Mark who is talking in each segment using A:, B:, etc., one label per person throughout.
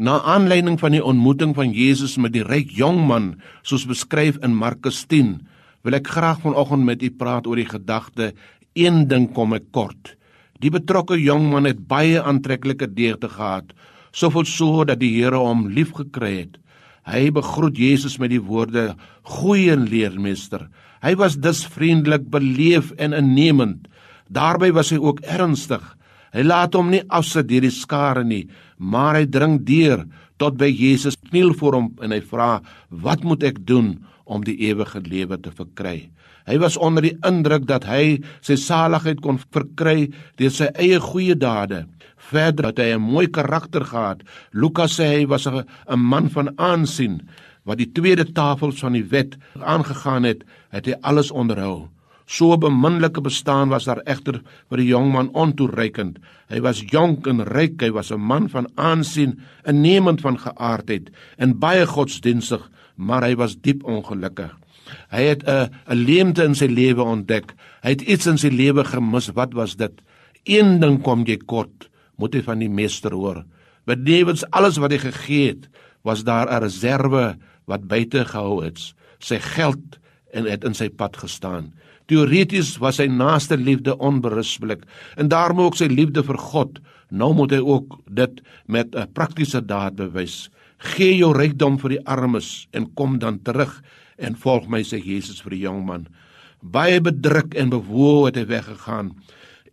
A: Na aanleiding van die ontmoeting van Jesus met die ryk jong man, soos beskryf in Markus 10, wil ek graag vanoggend met u praat oor die gedagte een ding kom ek kort. Die betrokke jong man het baie aantreklike deugde gehad, soveel so dat die Here hom liefgekry het. Hy begroet Jesus met die woorde: "Goeie leermeester." Hy was dus vriendelik, beleef en innemend. Daarby was hy ook ernstig. Hy laat hom nie afsit deur die skare nie, maar hy dring deur tot by Jesus kniel voor hom en hy vra: "Wat moet ek doen om die ewige lewe te verkry?" Hy was onder die indruk dat hy sy saligheid kon verkry deur sy eie goeie dade. Verder het hy 'n mooi karakter gehad. Lukas sê hy was 'n man van aansien wat die tweede tafels van die wet aangegaan het, het hy alles onderhou. So beminlike bestaan was daar egter vir die jong man ontoereikend. Hy was jonk en ryk, hy was 'n man van aansien, 'n nemend van geaardheid en baie godsdienstig, maar hy was diep ongelukkig. Hy het 'n 'n leemte in sy lewe ontdek. Hy het iets in sy lewe gemis. Wat was dit? Een ding kom jy kort, moet jy van die meester hoor. Benewens alles wat hy gegee het, was daar 'n reserve wat buite gehou het. Sy geld en het in sy pad gestaan. Teoreties was sy naaste liefde onberusblik en daarmee ook sy liefde vir God. Nou moet hy ook dit met 'n praktiese daad bewys. Gee jou rykdom vir die armes en kom dan terug en volg my sê Jesus vir die jong man. Baie bedruk en bewoe het hy weggegaan.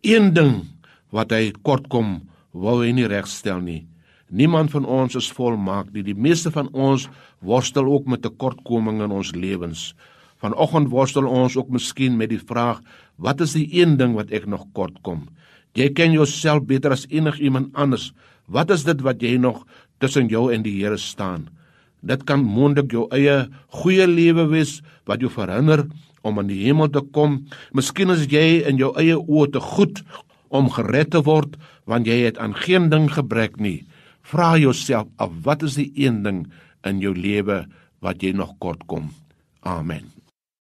A: Een ding wat hy kort kom, wou hy nie regstel nie. Niemand van ons is volmaak nie. Die meeste van ons worstel ook met tekortkominge in ons lewens. Vanoggend worstel ons ook miskien met die vraag: Wat is die een ding wat ek nog kort kom? Jy ken jouself beter as enigiemand anders. Wat is dit wat jy nog tussen jou en die Here staan? Dit kan moontlik jou eie goeie lewe wees wat jou verhinder om aan die hemel te kom. Miskien is jy in jou eie oë te goed om gered te word want jy het aan geen ding gebrek nie. Vra jouself af wat is die een ding in jou lewe wat jy nog kort kom? Amen.